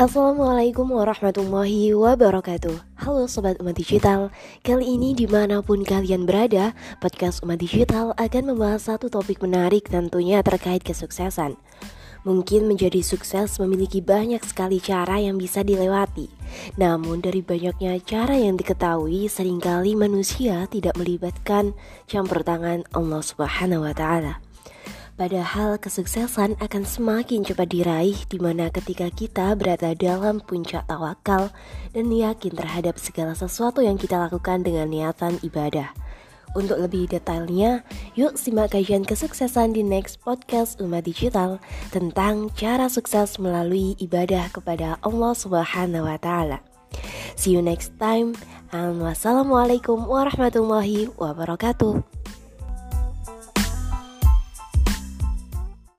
Assalamualaikum warahmatullahi wabarakatuh. Halo Sobat Umat Digital. Kali ini di mana pun kalian berada Podcast Umat Digital akan membahas satu topik menarik tentunya terkait kesuksesan. Mungkin menjadi sukses memiliki banyak sekali cara yang bisa dilewati. Namun dari banyaknya cara yang diketahui Seringkali manusia tidak melibatkan campur tangan Allah Subhanahu wa Ta'ala Padahal kesuksesan akan semakin cepat diraih di mana ketika kita berada dalam puncak tawakal dan yakin terhadap segala sesuatu yang kita lakukan dengan niatan ibadah. Untuk lebih detailnya, yuk simak kajian kesuksesan di next podcast Umat Digital tentang cara sukses melalui ibadah kepada Allah Subhanahu wa taala. See you next time and wassalamualaikum warahmatullahi wabarakatuh.